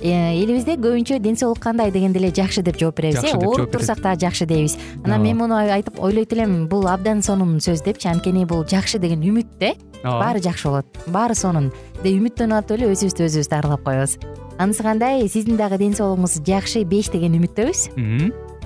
элибизде көбүнчө ден соолук кандай дегенде эле жакшы деп жооп беребиз э? ооруп турсак дагы жакшы дейбиз. Анан мен муну айтып ойлойт элем бул абдан сонун сөз депчи анткени бул жакшы деген үмүт да ооба баары жакшы болот. Баары сонун. Деп үмүттөнүп атып эле өзүбүздү өзүбүз дарылап коебуз. Анысы кандай сиздин дагы ден соолугуңуз жакшы беш деген үмүттөбүз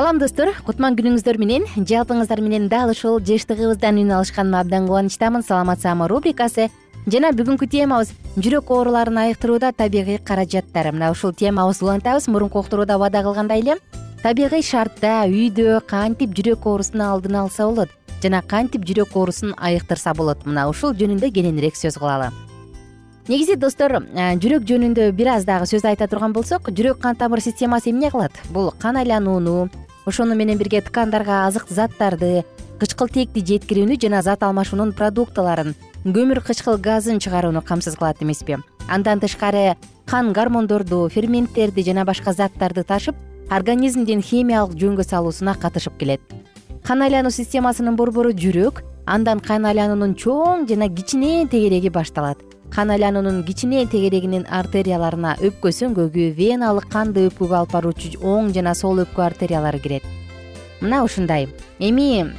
салам достор. Кутман күнүңүздөр менен жалпыңыздар менен дал ушул жыштыгыбыздан үн алышканыма абдан кубанычтамын. Саламат саама рубрикасы. Жана бүгүнкү темабыз жүрөк ооруларын айыктырууда табигый каражаттар. Мына ушул темабызды улантабыз. Мурунку уктурууда убада кылгандай эле табигый шартта үйдө кантип жүрөк оорусунун алдын алса болот жана кантип жүрөк оорусун айыктырса болот. Мына ушул жөнүндө кененирээк сөз кылалы негизи достор жүрөк жөнүндө бир аз дагы сөз айта турган болсок жүрөк кан тамыр системасы эмне кылат? Бул кан айланууну ошону менен бирге ткандарга азык заттарды кычкылтекти жеткирүүнү жана зат алмашуунун продуктыларын көмүр кычкыл газын чыгарууну камсыз кылат эмеспи. Андан тышкары кан гормондорду ферменттерди жана башка заттарды ташып организмдин химиялык жөнгө салуусуна катышып келет. Кан айлануу системасынын борбору жүрөк андан кан айлануунун чоң жана кичинекей тегереги башталат кан айлануунун кичинекей тегерегинин артерияларына өпкө сөңгөгү веналык канды өпкөгө алып баруучу оң жана сол өпкө артериялары кирет. Мына ушундай. Эми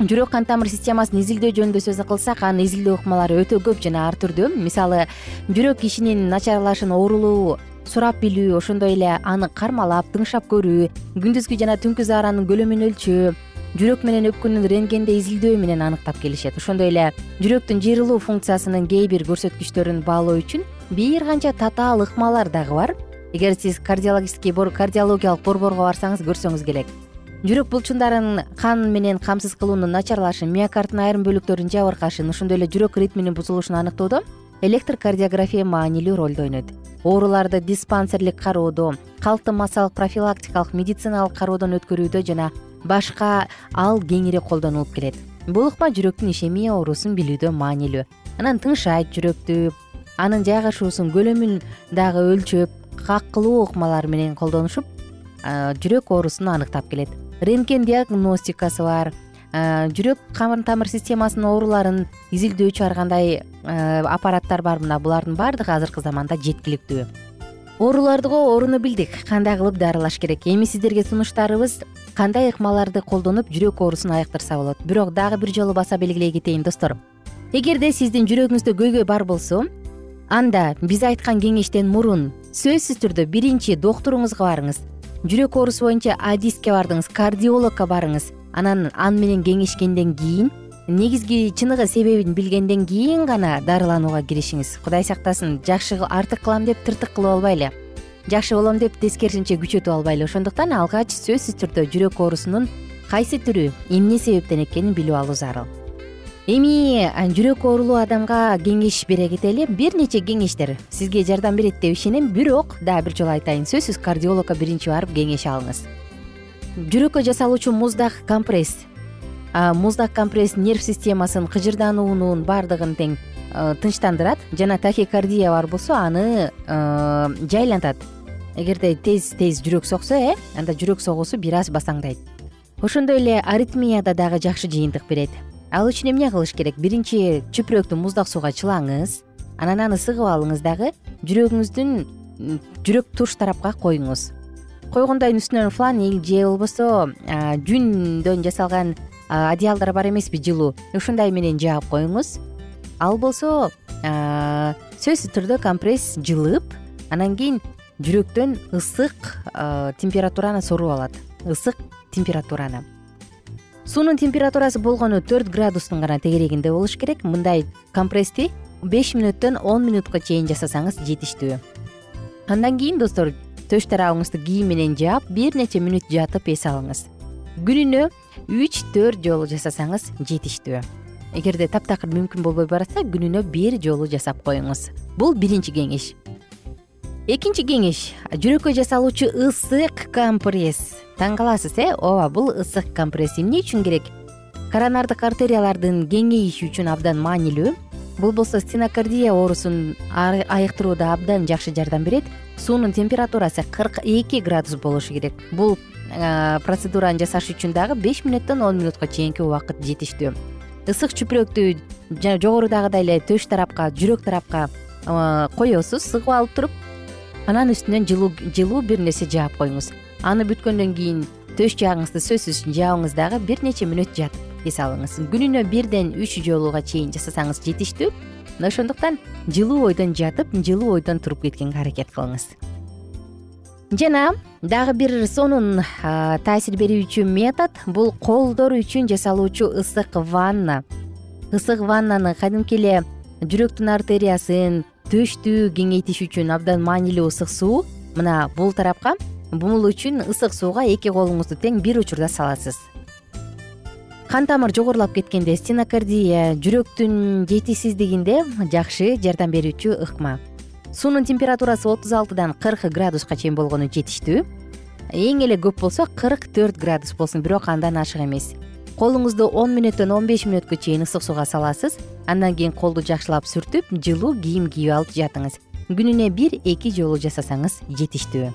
жүрөк кан тамыр системасын изилдөө жөнүндө сөз кылсак анын изилдөө ыкмалары өтө көп жана ар түрдүү. Мисалы жүрөк кишинин начарлашын оорулуу сурап билүү ошондой эле аны кармалап тыңшап көрүү күндүзгү жана түнкү зааранын көлөмүн өлчөө жүрөк менен өпкөнүн рентгенде изилдөө менен аныктап келишет. Ошондой эле жүрөктүн жыйрылуу функциясынын кээ бир көрсөткүчтөрүн баалоо үчүн бир канча татаал ыкмалар дагы бар. Эгер сиз кардиологический кардиологиялык борборго барсаңыз көрсөңүз келет. Жүрөк булчундарын кан менен камсыз кылуунун начарлашын миокарддын айрым бөлүктөрүнүн жабыркашын ошондой эле жүрөк ритминин бузулушун аныктоодо электрокардиография маанилүү ролду ойнойт. Ооруларды диспансерлик кароодо калктын массалык профилактикалык медициналык кароодон өткөрүүдө жана башка ал кеңири колдонулуп келет. Бул ыкма жүрөктүн ишемия оорусун билүүдө маанилүү. Анан тыңшайт жүрөктү анын жайгашуусун көлөмүн дагы өлчөп каккылуу ыкмалар менен колдонушуп жүрөк оорусун аныктап келет. Рентген диагностикасы бар жүрөк кан тамыр системасынын ооруларын изилдөөчү ар кандай аппараттар бар. Мына булардын баардыгы азыркы заманда жеткиликтүү ооруларго ооруну билдик. Кандай кылып дарылаш керек? Эми сиздерге сунуштарыбыз кандай ыкмаларды колдонуп жүрөк оорусун айыктырса болот? Бирок дагы бир жолу баса белгилей кетейин достор. Эгерде сиздин жүрөгүңүздө көйгөй бар болсо анда биз айткан кеңештен мурун сөзсүз түрдө биринчи доктуруңузга барыңыз. Жүрөк оорусу боюнча адиске бардыңыз кардиологко барыңыз. Анан аны менен кеңешкенден кийин негизги чыныгы себебин билгенден кийин гана дарыланууга киришиңиз. Кудай сактасын жакшы артык кылам деп тыртык кылып албайлы. Жакшы болом деп тескерисинче күчөтүп албайлы. Ошондуктан алгач сөзсүз түрдө жүрөк оорусунун кайсы түрү эмне себептен экенин билип алуу зарыл. Эми жүрөк оорулуу адамга кеңеш бере кетели бир нече кеңештер. Сизге жардам берет деп ишенем бирок дагы бир жолу айтайын. Сөзсүз кардиологко биринчи барып кеңеш алыңыз. Жүрөккө жасалуучу муздак компресс муздак компресс нерв системасын кыжырдануунун баардыгын тең тынчтандырат. Жана тахикардия бар болсо аны жайлантат. Эгерде тез тез жүрөк соксо э анда жүрөк согуусу бир аз басаңдайт. Ошондой эле аритмияда дагы жакшы жыйынтык берет. Ал үчүн эмне кылыш керек? Биринчи чүпүрөктү муздак сууга чылаңыз анан аны сыгып алыңыз дагы жүрөгүңүздүн жүрөк туш тарапка коюңуз койгондон кийин үстүнөн фланель же болбосо жүндөн жасалган одеялдар бар эмеспи жылуу? Ушундай менен жаап коюңуз. Ал болсо сөзсүз түрдө компресс жылып анан кийин жүрөктөн ысык температураны соруп алат. Ысык температураны. Суунун температурасы болгону төрт градустун гана тегерегинде болуш керек. Мындай компрессти беш мүнөттөн он мүнутка чейин жасасаңыз жетиштүү. Андан кийин достор төш тарабыңызды кийим менен жаап бир нече мүнөт жатып эс алыңыз күнүнө үч төрт жолу жасасаңыз жетиштүү. Эгерде таптакыр мүмкүн болбой баратса күнүнө бир жолу жасап коюңуз. Бул биринчи кеңеш. Экинчи кеңеш. Жүрөккө жасалуучу ысык компресс. Таң каласыз э? Ооба бул ысык компресс эмне үчүн керек? Коронардык артериялардын кеңейиши үчүн абдан маанилүү. Бул болсо стенокардия оорусун айыктырууда абдан жакшы жардам берет. Суунун температурасы кырк эки градус болушу керек. Бул процедураны жасаш үчүн дагы беш мүнөттөн он мүнутка чейинки убакыт жетиштүү. Ысык чүпүрөктү жана жогорудагыдай эле төш тарапка жүрөк тарапка коесуз сыгып алып туруп анан үстүнөн жылуу бир нерсе жаап коюңуз. Аны бүткөндөн кийин төш жаагыңызды сөзсүз жаабыңыз дагы бир нече мүнөт жатып эс алыңыз күнүнө бирден үч жолуга чейин жасасаңыз жетиштүү мына ошондуктан жылуу ойдон жатып жылуу ойдон туруп кеткенге аракет кылыңыз жана дагы бир сонун таасир берүүчү метод бул колдор үчүн жасалуучу ысык ванна. Ысык ваннаны кадимки эле жүрөктүн артериясын төштү кеңейтиш үчүн абдан маанилүү ысык суу мына бул тарапка бул үчүн ысык сууга эки колуңузду тең бир учурда саласыз. Кан тамыр жогорулап кеткенде стенокардия жүрөктүн жетишсиздигинде жакшы жардам берүүчү ыкма суунун температурасы отуз алтыдан кырк градуска чейин болгону жетиштүү. Эң эле көп болсо кырк төрт градус болсун бирок андан ашык эмес. Колуңузду он мүнөттөн он беш мүнөткө чейин ысык сууга саласыз. Андан кийин колду жакшылап сүртүп жылуу кийим кийип алып жатыңыз. Күнүнө бир эки жолу жасасаңыз жетиштүү.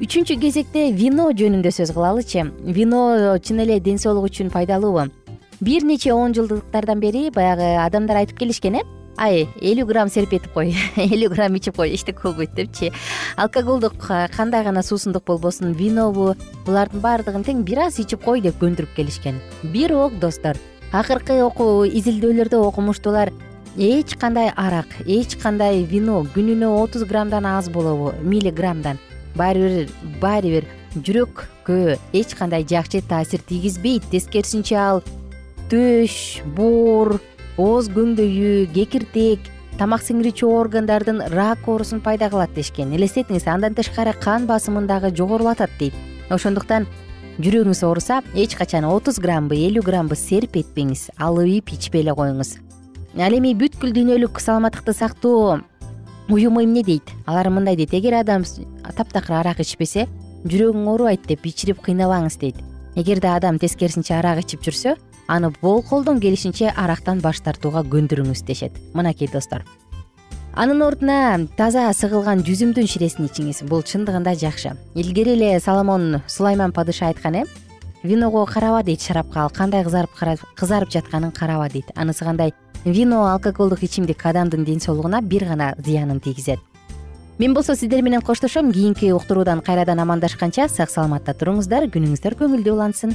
Үчүнчү кезекте вино жөнүндө сөз кылалычы. Вино чын эле ден соолук үчүн пайдалуубу. Бир нече он жылдыктардан бери баягы адамдар айтып келишкен э ай элүү грамм серпетип кой элүү грамм ичип кой эчтеке болбойт депчи. Алкоголдук кандай гана суусундук болбосун винобу булардын баардыгын тең бир аз ичип кой деп көндүрүп келишкен. Бирок достор акыркы окуу изилдөөлөрдө окумуштуулар эч кандай арак эч кандай вино күнүнө отуз граммдан аз болобу миллиграммдан. Баары бир баары бир жүрөккө эч кандай жакшы таасир тийгизбейт тескерисинче ал төш боор ооз көңдөйү кекиртек тамак сиңирүүчү органдардын рак оорусун пайда кылат дешкен. Элестетиңиз андан тышкары кан басымын дагы жогорулатат дейт. Ошондуктан жүрөгүңүз ооруса эч качан отуз граммбы элүү граммбы серпетпеңиз алып ичпей эле коюңуз. Ал эми бүткүл дүйнөлүк саламаттыкты сактоо уюму эмне дейт? Алар мындай дейт эгер адам таптакыр арак ичпесе жүрөгүң оорубайт деп ичирип кыйнабаңыз дейт. Эгерде адам тескерисинче арак ичип жүрсө аны колдон келишинче арактан баш тартууга көндүрүңүз дешет. Мынакей достор. Анын ордуна таза сыгылган жүзүмдүн ширесин ичиңиз. Бул чындыгында жакшы. Илгери эле соломон сулайман падыша айткан э? Виного караба дейт шарапка ал. Кандай кызарып кызарып жатканын караба дейт. Анысы кандай? Вино алкоголдук ичимдик адамдын ден соолугуна бир гана зыянын тийгизет. Мен болсо сиздер менен коштошом. Кийинки уктуруудан кайрадан амандашканча сак саламатта туруңуздар. Күнүңүздөр көңүлдүү улансын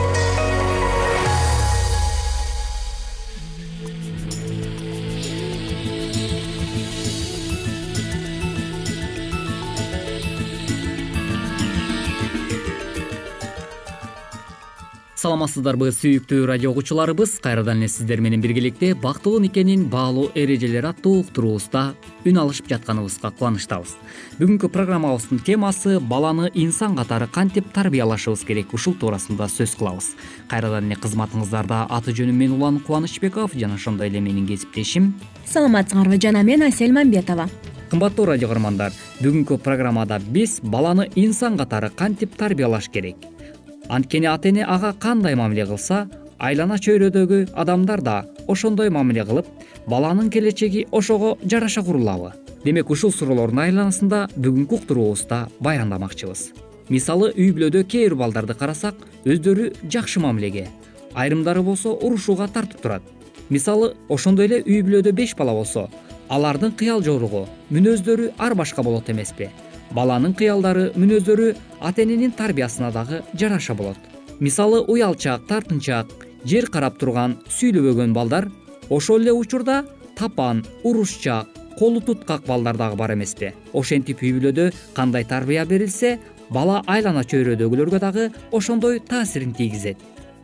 саламатсыздарбы сүйүктүү радио угуучуларыбыз кайрадан эле сиздер менен биргеликте бактылуу никенин баалуу эрежелери аттуу уктуруубузда үн алышып жатканыбызга кубанычтабыз. Бүгүнкү программабыздын темасы баланы инсан катары кантип тарбиялашыбыз керек? ушул туурасында сөз кылабыз. Кайрадан эле кызматыңыздарда аты жөнүм мен улан кубанычбеков жана ошондой эле менин кесиптешим. Саламатсыңарбы жана мен асель мамбетова. Кымбаттуу радио каармандар бүгүнкү программада биз баланы инсан катары кантип тарбиялаш керек анткени ата эне ага кандай мамиле кылса айлана чөйрөдөгү адамдар да ошондой мамиле кылып баланын келечеги ошого жараша курулабы демек ушул суроолордун айланасында бүгүнкү уктуруубузда баяндамакчыбыз. Мисалы үй бүлөдө кээ бир балдарды карасак өздөрү жакшы мамилеге айрымдары болсо урушууга тартып турат. Мисалы ошондой эле үй бүлөдө беш бала болсо алардын кыял жоругу мүнөздөрү ар башка болот эмеспи баланын кыялдары мүнөздөрү ата эненин тарбиясына дагы жараша болот. Мисалы уялчаак тартынчаак жер карап турган сүйлөбөгөн балдар ошол эле учурда тапан урушчаак колу туткак балдар дагы бар эмеспи ошентип үй бүлөдө кандай тарбия берилсе бала айлана чөйрөдөгүлөргө дагы ошондой таасирин тийгизет.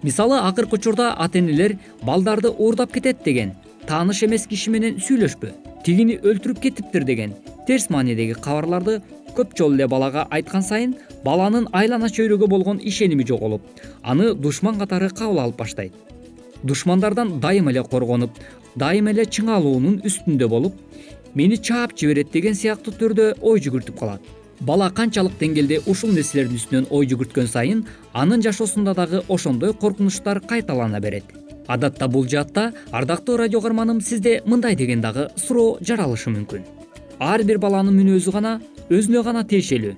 Мисалы акыркы учурда ата энелер балдарды уурдап кетет деген тааныш эмес киши менен сүйлөшпө тигини өлтүрүп кетиптир деген терс маанидеги кабарларды көп жолу эле балага айткан сайын баланын айлана чөйрөгө болгон ишеними жоголуп аны душман катары кабыл алып баштайт. Душмандардан дайыма эле коргонуп дайыма эле чыңалуунун үстүндө болуп мени чаап жиберет деген сыяктуу түрдө ой жүгүртүп калат. Бала канчалык деңгээлде ушул нерселердин үстүнөн ой жүгүрткөн сайын анын жашоосунда дагы ошондой коркунучтар кайталана берет. Адатта бул жаатта ардактуу радио каарманым сизде мындай деген дагы суроо жаралышы мүмкүн ар бир баланын мүнөзү гана өзүнө гана тиешелүү.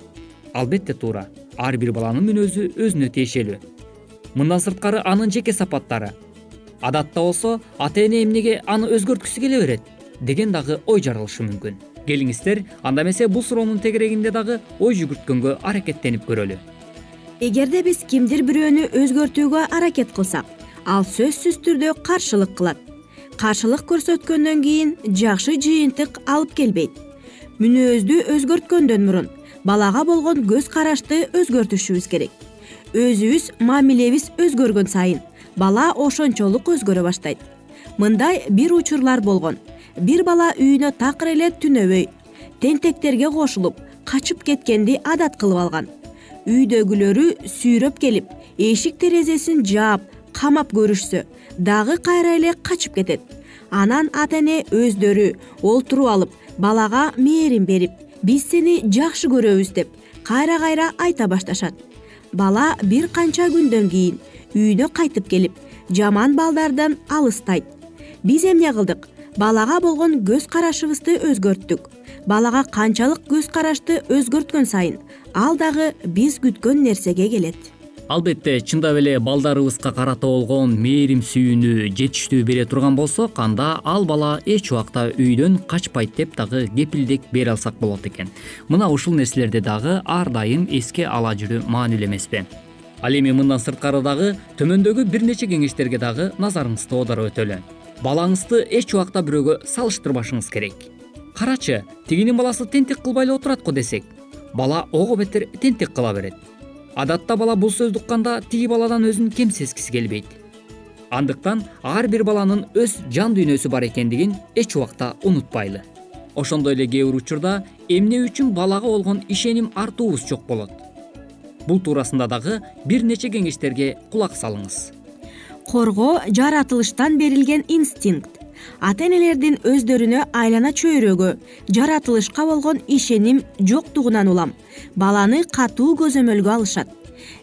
Албетте туура ар бир баланын мүнөзү өзүнө тиешелүү. Мындан сырткары анын жеке сапаттары. Адатта болсо ата эне эмнеге аны өзгөрткүсү келе берет деген дагы ой жаралышы мүмкүн. Келиңиздер анда эмесе бул суроонун тегерегинде дагы ой жүгүрткөнгө аракеттенип көрөлү. Эгерде биз кимдир бирөөнү өзгөртүүгө аракет кылсак ал сөзсүз түрдө каршылык кылат. Каршылык көрсөткөндөн кийин жакшы жыйынтык алып келбейт мүнөздү өзгөрткөндөн мурун балага болгон көз карашты өзгөртүшүбүз керек. Өзүбүз мамилебиз өзгөргөн сайын бала ошончолук өзгөрө баштайт. Мындай бир учурлар болгон бир бала үйүнө такыр эле түнөбөй тентектерге кошулуп качып кеткенди адат кылып алган. Үйдөгүлөрү сүйрөп келип эшик терезесин жаап камап көрүшсө дагы кайра эле качып кетет анан ата эне өздөрү олтуруп алып балага мээрин берип биз сени жакшы көрөбүз деп кайра кайра айта башташат. Бала бир канча күндөн кийин үйүнө кайтып келип жаман балдардан алыстайт. Биз эмне кылдык? Балага болгон көз карашыбызды өзгөрттүк. Балага канчалык көз карашты өзгөрткөн сайын ал дагы биз күткөн нерсеге келет албетте чындап эле балдарыбызга карата болгон мээрим сүйүүнү жетиштүү бере турган болсок анда ал бала эч убакта үйдөн качпайт деп дагы кепилдик бере алсак болот экен. Мына ушул нерселерди дагы ар дайым эске ала жүрүү маанилүү эмеспи ал эми мындан сырткары дагы төмөндөгү бир нече кеңештерге дагы назарыңызды оодарып өтөлү. Балаңызды эч убакта бирөөгө салыштырбашыңыз керек. Карачы тигинин баласы тентек кылбай эле отурат го десек бала ого бетер тентек кыла берет адатта бала бул сөздү укканда тиги баладан өзүн кем сезгиси келбейт. Андыктан ар бир баланын өз жан дүйнөсү бар экендигин эч убакта унутпайлы. Ошондой эле кээ бир учурда эмне үчүн балага болгон ишеним артуубуз жок болот. Бул туурасында дагы бир нече кеңештерге кулак салыңыз. Коргоо жаратылыштан берилген инстинкт ата энелердин өздөрүнө айлана чөйрөгө жаратылышка болгон ишеним жоктугунан улам. Баланы катуу көзөмөлгө алышат.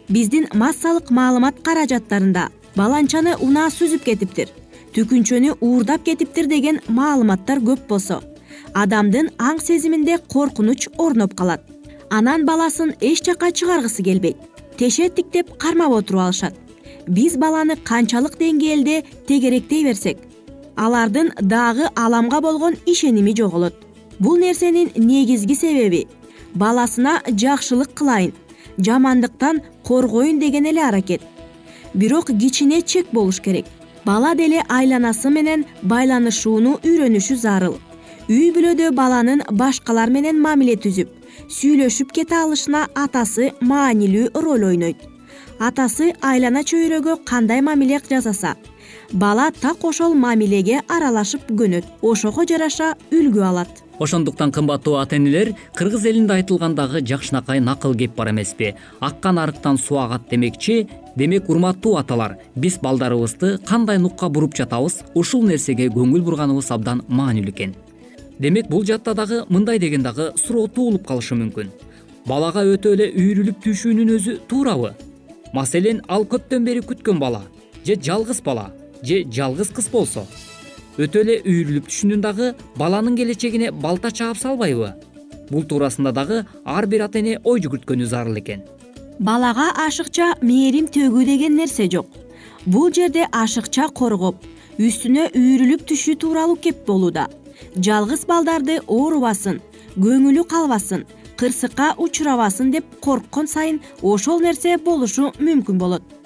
Биздин массалык маалымат каражаттарында баланчаны унаа сүзүп кетиптир. Түкүнчөнү уурдап кетиптир деген маалыматтар көп болсо адамдын аң сезиминде коркунуч орноп калат. Анан баласын эч жака чыгаргысы келбейт. Теше тиктеп кармап отуруп алышат. Биз баланы канчалык деңгээлде тегеректей берсек алардын дагы аламга болгон ишеними жоголот бул нерсенин негизги себеби баласына жакшылык кылайын жамандыктан коргоюн деген эле аракет. Бирок кичине чек болуш керек. Бала деле айланасы менен байланышууну үйрөнүшү зарыл. Үй бүлөдө баланын башкалар менен мамиле түзүп сүйлөшүп кете алышына атасы маанилүү роль ойнойт. Атасы айлана чөйрөгө кандай мамиле жасаса бала так ошол мамилеге аралашып көнөт. Ошого жараша үлгү алат. Ошондуктан кымбаттуу ата энелер кыргыз элинде айтылгандагы жакшынакай накыл кеп бар эмеспи. Аккан арыктан суу агат демекчи. Демек урматтуу аталар биз балдарыбызды кандай нукка буруп жатабыз ушул нерсеге көңүл бурганыбыз абдан маанилүү экен. Демек бул жакта дагы мындай деген дагы суроо туулуп калышы мүмкүн. Балага өтө эле үйрүлүп түшүүнүн өзү туурабы. Маселен ал көптөн бери күткөн бала же жалгыз бала же жалгыз кыз болсо. Өтө эле үйрүлүп түшүүнүн дагы баланын келечегине балта чаап салбайбы? Бул туурасында дагы ар бир ата эне ой жүгүрткөнү зарыл экен. Балага ашыкча мээрим төгүү деген нерсе жок. Бул жерде ашыкча коргоп үстүнө үйрүлүп түшүү тууралуу кеп болууда. Жалгыз балдарды оорубасын көңүлү калбасын кырсыкка учурабасын деп корккон сайын ошол нерсе болушу мүмкүн болот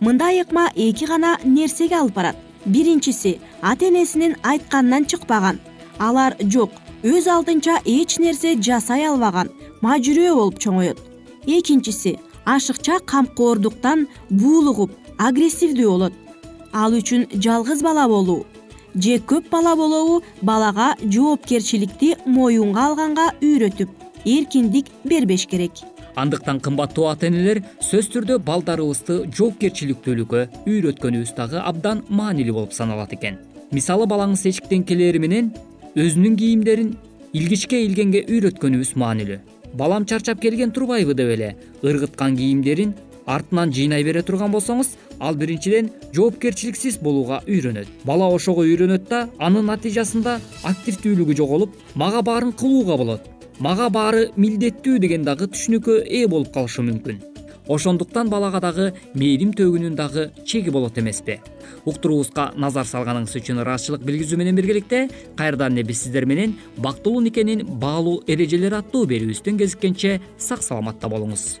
мындай ыкма эки гана нерсеге алып барат. Биринчиси ата энесинин айтканынан чыкпаган. Алар жок өз алдынча эч нерсе жасай албаган мажүрөө болуп чоңоет. Экинчиси ашыкча камкордуктан буулугуп агрессивдүү болот. Ал үчүн жалгыз бала болуу же көп бала болобу балага жоопкерчиликти моюнга алганга үйрөтүп эркиндик бербеш керек андыктан кымбаттуу ата энелер сөзсүз түрдө балдарыбызды жоопкерчиликтүүлүккө үйрөткөнүбүз дагы абдан маанилүү болуп саналат экен. Мисалы балаңыз эшиктен келери менен өзүнүн кийимдерин илгичке илгенге үйрөткөнүбүз маанилүү. Балам чарчап келген турбайбы деп эле ыргыткан кийимдерин артынан жыйнай бере турган болсоңуз ал биринчиден жоопкерчиликсиз болууга үйрөнөт. Бала ошого үйрөнөт да анын натыйжасында активдүүлүгү жоголуп мага баарын кылууга болот мага баары милдеттүү деген дагы түшүнүккө ээ болуп калышы мүмкүн. Ошондуктан балага дагы мээрим төгүүнүн дагы чеги болот эмеспи. Уктуруубузга назар салганыңыз үчүн ыраазычылык билгизүү менен биргеликте кайрадан эле биз сиздер менен бактылуу никенин баалуу эрежелери аттуу берүүбүздөн кезиккенче сак саламатта болуңуз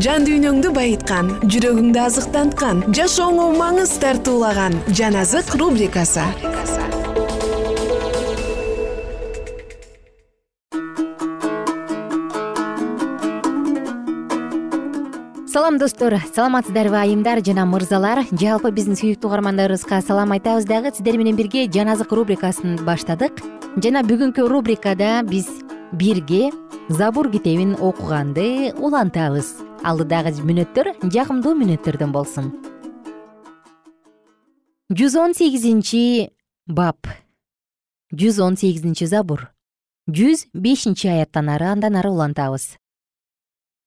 жан дүйнөңдү байыткан жүрөгүңдү азыктанткан жашооңо маңыз тартуулаган жан азык рубрикасы. Салам достор. Саламатсыздарбы айымдар жана мырзалар. Жалпы биздин сүйүктүү угармандарыбызга салам айтабыз дагы. Сиздер менен бирге жаназык рубрикасын баштадык. Жана бүгүнкү рубрикада биз бирге забур китебин окуганды улантабыз. Алдыдагы мүнөттөр жакымдуу мүнөттөрдөн болсун. жүз он сегизинчи бап. жүз он сегизинчи забур. жүз бешинчи аяттан ары андан ары улантабыз.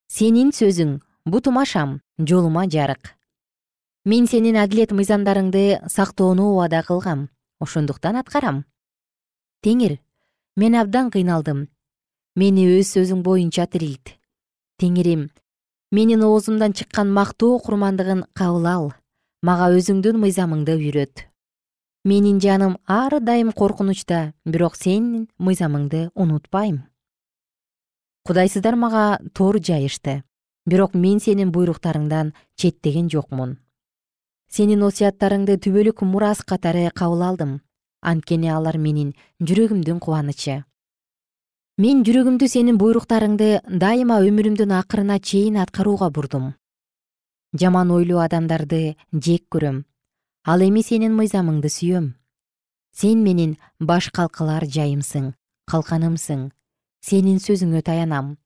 Сенин сөзүң бутума шам жолума жарык. Мен сенин адилет мыйзамдарыңды сактоону убада кылгам ошондуктан аткарам. Теңир мен абдан кыйналдым мени өз сөзүң боюнча тирилт теңирим менин оозумдан чыккан мактоо курмандыгын кабыл ал. Мага өзүңдүн мыйзамыңды үйрөт. Менин жаным ар дайым коркунучта бирок сенин мыйзамыңды унутпайм. Кудайсыздар мага тор жайышты. Бирок мен сенин буйруктарыңдан четтеген жокмун. Сенин осуяттарыңды түбөлүк мурас катары кабыл алдым. Анткени алар менин жүрөгүмдүн кубанычы мен жүрөгүмдү сенин буйруктарыңды дайыма өмүрүмдүн акырына чейин аткарууга бурдум. Жаман ойлуу адамдарды жек көрөм. Ал эми сенин мыйзамыңды сүйөм. Сен менин баш калкалар жайымсың калканымсың. Сенин сөзүңө таянам.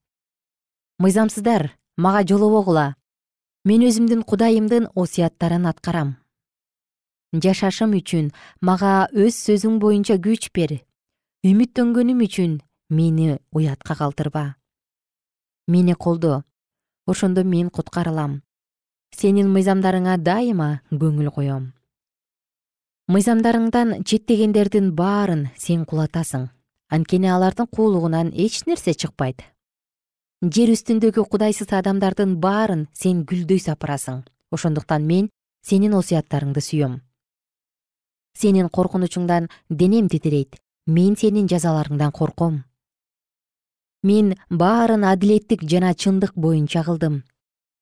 Мыйзамсыздар мага жолобогула мен өзүмдүн кудайымдын осуяттарын аткарам. Жашашым үчүн мага өз сөзүң боюнча күч бер. Үмүттөнгөнүм үчүн мени уятка калтырба. Мени колдо. Ошондо мен куткарылам. Сенин мыйзамдарыңа дайыма көңүл коем мыйзамдарыңдан четтегендердин баарын сен кулатасың. Анткени алардын куулугунан эч нерсе чыкпайт. Жер үстүндөгү кудайсыз адамдардын баарын сен гүлдөй сапырасың. Ошондуктан мен сенин осуяттарыңды сүйөм. Сенин коркунучуңдан денем титирейт мен сенин жазаларыңдан корком мен баарын адилеттик жана чындык боюнча кылдым.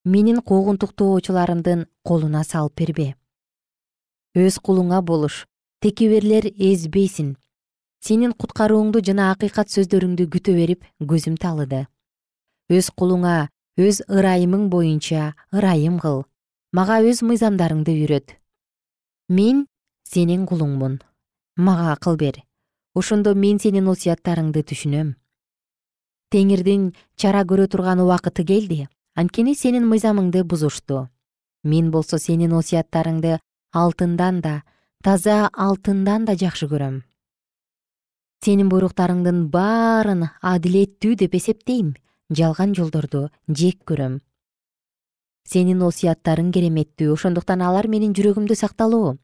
Менин куугунтуктоочуларымдын колуна салып бербе. Өз кулуңа болуш текеберлер эзбейсин. Сенин куткарууңду жана акыйкат сөздөрүңдү күтө берип көзүм таалыды өз кулуңа өз ырайымың боюнча ырайым кыл. Мага өз мыйзамдарыңды үйрөт. Мен сенин кулуңмун мага акыл бер. Ошондо мен сенин осуяттарыңды түшүнөм теңирдин чара көрө турган убакыты келди. Анткени сенин мыйзамыңды бузушту. Мен болсо сенин осуяттарыңды алтындан да таза алтындан да жакшы көрөм. Сенин буйруктарыңдын баарын адилеттүү деп эсептейм. Жалган жолдорду жек көрөм. Сенин осуяттарың кереметтүү ошондуктан алар менин жүрөгүмдө сакталуу.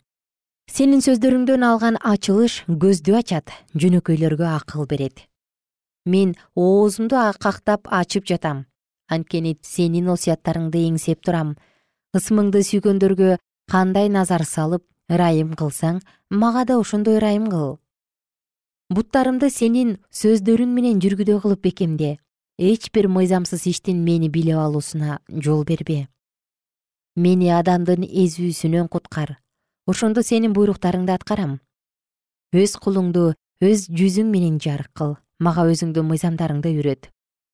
Сенин сөздөрүңдөн алган ачылыш көздү ачат жөнөкөйлөргө акыл берет мен оозумду кактап ачып жатам. Анткени сенин осуяттарыңды эңсеп турам. Ысмыңды сүйгөндөргө кандай назар салып ырайым кылсаң мага да ошондой ырайым кыл. Буттарымды сенин сөздөрүң менен жүргүдөй кылып бекемде эч бир мыйзамсыз иштин мени билип алуусуна жол бербе. Мени адамдын эзүүсүнөн куткар. Ошондо сенин буйруктарыңды аткарам. Өз кулуңду өз жүзүң менен жарык кыл мага өзүңдүн мыйзамдарыңды үйрөт.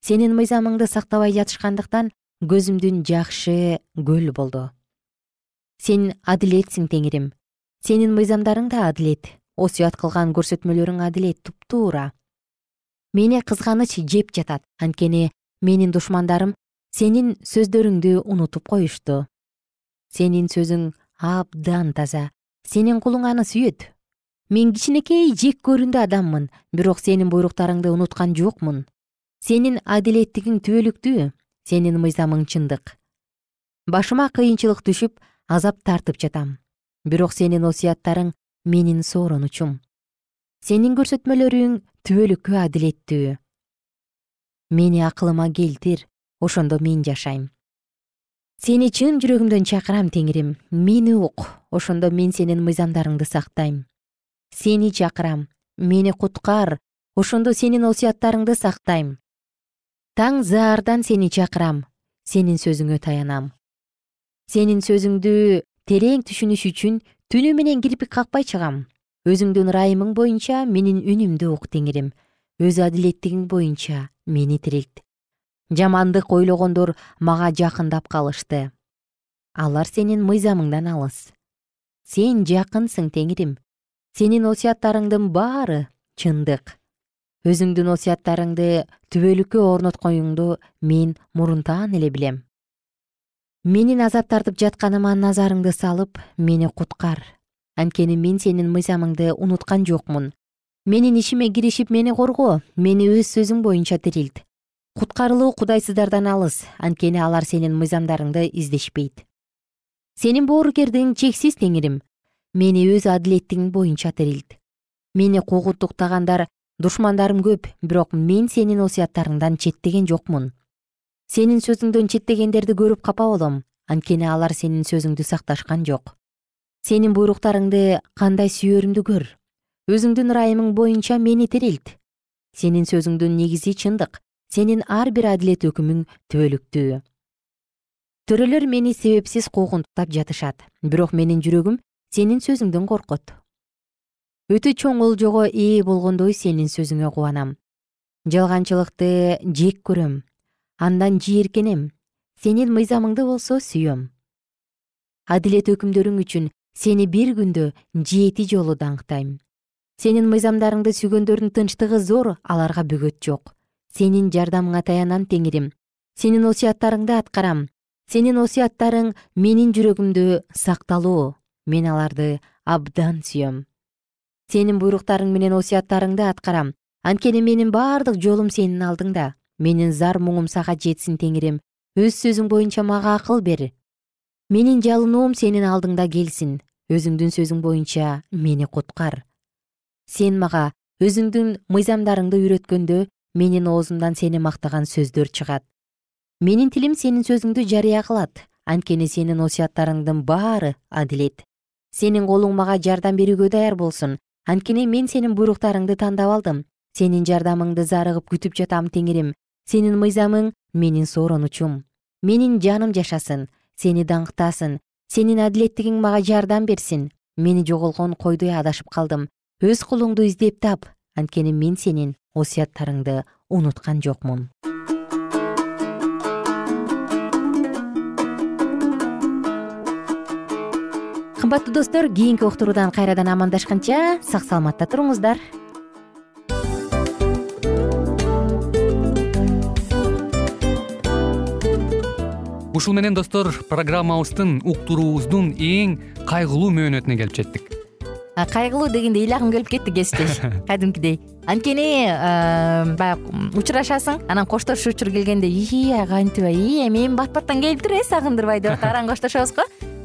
Сенин мыйзамыңды сактабай жатышкандыктан көзүмдүн жакшы көл болду. Сен адилетсиң теңирим. Сенин мыйзамдарың да адилет. Осуят кылган көрсөтмөлөрүң адилет туптуура. Мени кызганыч жеп жатат. Анткени менин душмандарым сенин сөздөрүңдү унутуп коюшту. Сенин сөзүң абдан таза. Сенин кулуң аны сүйөт мен кичинекей жек көрүндү адаммын бирок сенин буйруктарыңды унуткан жокмун. Сенин адилеттигиң түбөлүктүү сенин мыйзамың чындык. Башыма кыйынчылык түшүп азап тартып жатам. Бирок сенин осуяттарың менин сооронучум сенин көрсөтмөлөрүң түбөлүккө адилеттүү. Мени акылыма келтир ошондо мен жашайм. Сени чын жүрөгүмдөн чакырам теңирим. Мени ук ошондо мен сенин мыйзамдарыңды сактайм сени чакырам мени куткар ошондо сенин осуяттарыңды сактайм. Таң заардан сени чакырам сенин сөзүңө таянам. Сенин сөзүңдү терең түшүнүш үчүн түнү менен кирпик какпай чыгам. Өзүңдүн ырайымың боюнча менин үнүмдү ук теңирим. Өз адилеттигиң боюнча мени тирилт. Жамандык ойлогондор мага жакындап калышты. Алар сенин мыйзамыңдан алыс. Сен жакынсың теңирим сенин осуяттарыңдын баары чындык. Өзүңдүн осуяттарыңды түбөлүккө орноткоюңду мен мурунтан эле билем. Менин азап тартып жатканыма назарыңды салып мени куткар. Анткени мен сенин мыйзамыңды унуткан жокмун. Менин ишиме киришип мени корго мени өз сөзүң боюнча тирилт. Куткарылуу кудайсыздардан алыс анткени алар сенин мыйзамдарыңды издешпейт. Сенин боорукердигиң чексиз теңирим мени өз адилеттигиң боюнча тирилт мени куугунтуктагандар душмандарым көп бирок мен сенин осуяттарыңдан четтеген жокмун. Сенин сөзүңдөн четтегендерди көрүп капа болом анткени алар сенин сөзүңдү сакташкан жок. Сенин буйруктарыңды кандай сүйөрүмдү көр. Өзүңдүн ырайымың боюнча мени тирилт сенин сөзүңдүн негизи чындык сенин ар бир адилет өкүмүң түбөлүктүү. Төрөлөр мени себепсиз куугунтуктап жатышат бирок менин жүрөгүм сенин сөзүңдөн коркот. Өтө чоң олжого ээ болгондой сенин сөзүңө кубанам. Жалганчылыкты жек көрөм. Андан жийиркенем сенин мыйзамыңды болсо сүйөм. Адилет өкүмдөрүң үчүн сени бир күндө жети жолу даңктайм. Сенин мыйзамдарыңды сүйгөндөрдүн тынчтыгы зор аларга бөгөт жок. Сенин жардамыңа таянам теңирим сенин осуяттарыңды аткарам. Сенин осуяттарың менин жүрөгүмдө сакталуу мен аларды абдан сүйөм. Сенин буйруктарың менен осуяттарыңды аткарам. Анткени менин бардык жолум сенин алдыңда. Менин зар муңум сага жетсин теңирим өз сөзүң боюнча мага акыл бер. Менин жалынуум сенин алдыңда келсин. Өзүңдүн сөзүң боюнча мени куткар. Сен мага өзүңдүн мыйзамдарыңды үйрөткөндө менин оозумдан сени мактаган сөздөр чыгат. Менин тилим сенин сөзүңдү жарыя кылат. Анткени сенин осуяттарыңдын баары адилет сенин колуң мага жардам берүүгө даяр болсун. Анткени мен сенин буйруктарыңды тандап алдым. Сенин жардамыңды зарыгып күтүп жатам теңирим сенин мыйзамың менин сооронучум. Менин жаным жашасын. Сени даңктасын. Сенин адилеттигиң мага жардам берсин. Мени жоголгон койдой адашып калдым. Өз кулуңду издеп тап. Анткени мен сенин осуяттарыңды унуткан жокмун кымбаттуу достор кийинки уктуруудан кайрадан амандашканча сак саламатта туруңуздар. Ушул менен достор программабыздын уктуруубуздун эң кайгылуу мөөнөтүнө келип жеттик. Кайгылуу дегенде ыйлагым келип кетти кесиптеш. Кадимкидей. Анткени баягы учурашасың анан коштошуу учур келгенде ии кантип ии эми бат баттан келиптир э сагындырбай деп атып араң коштошобуз го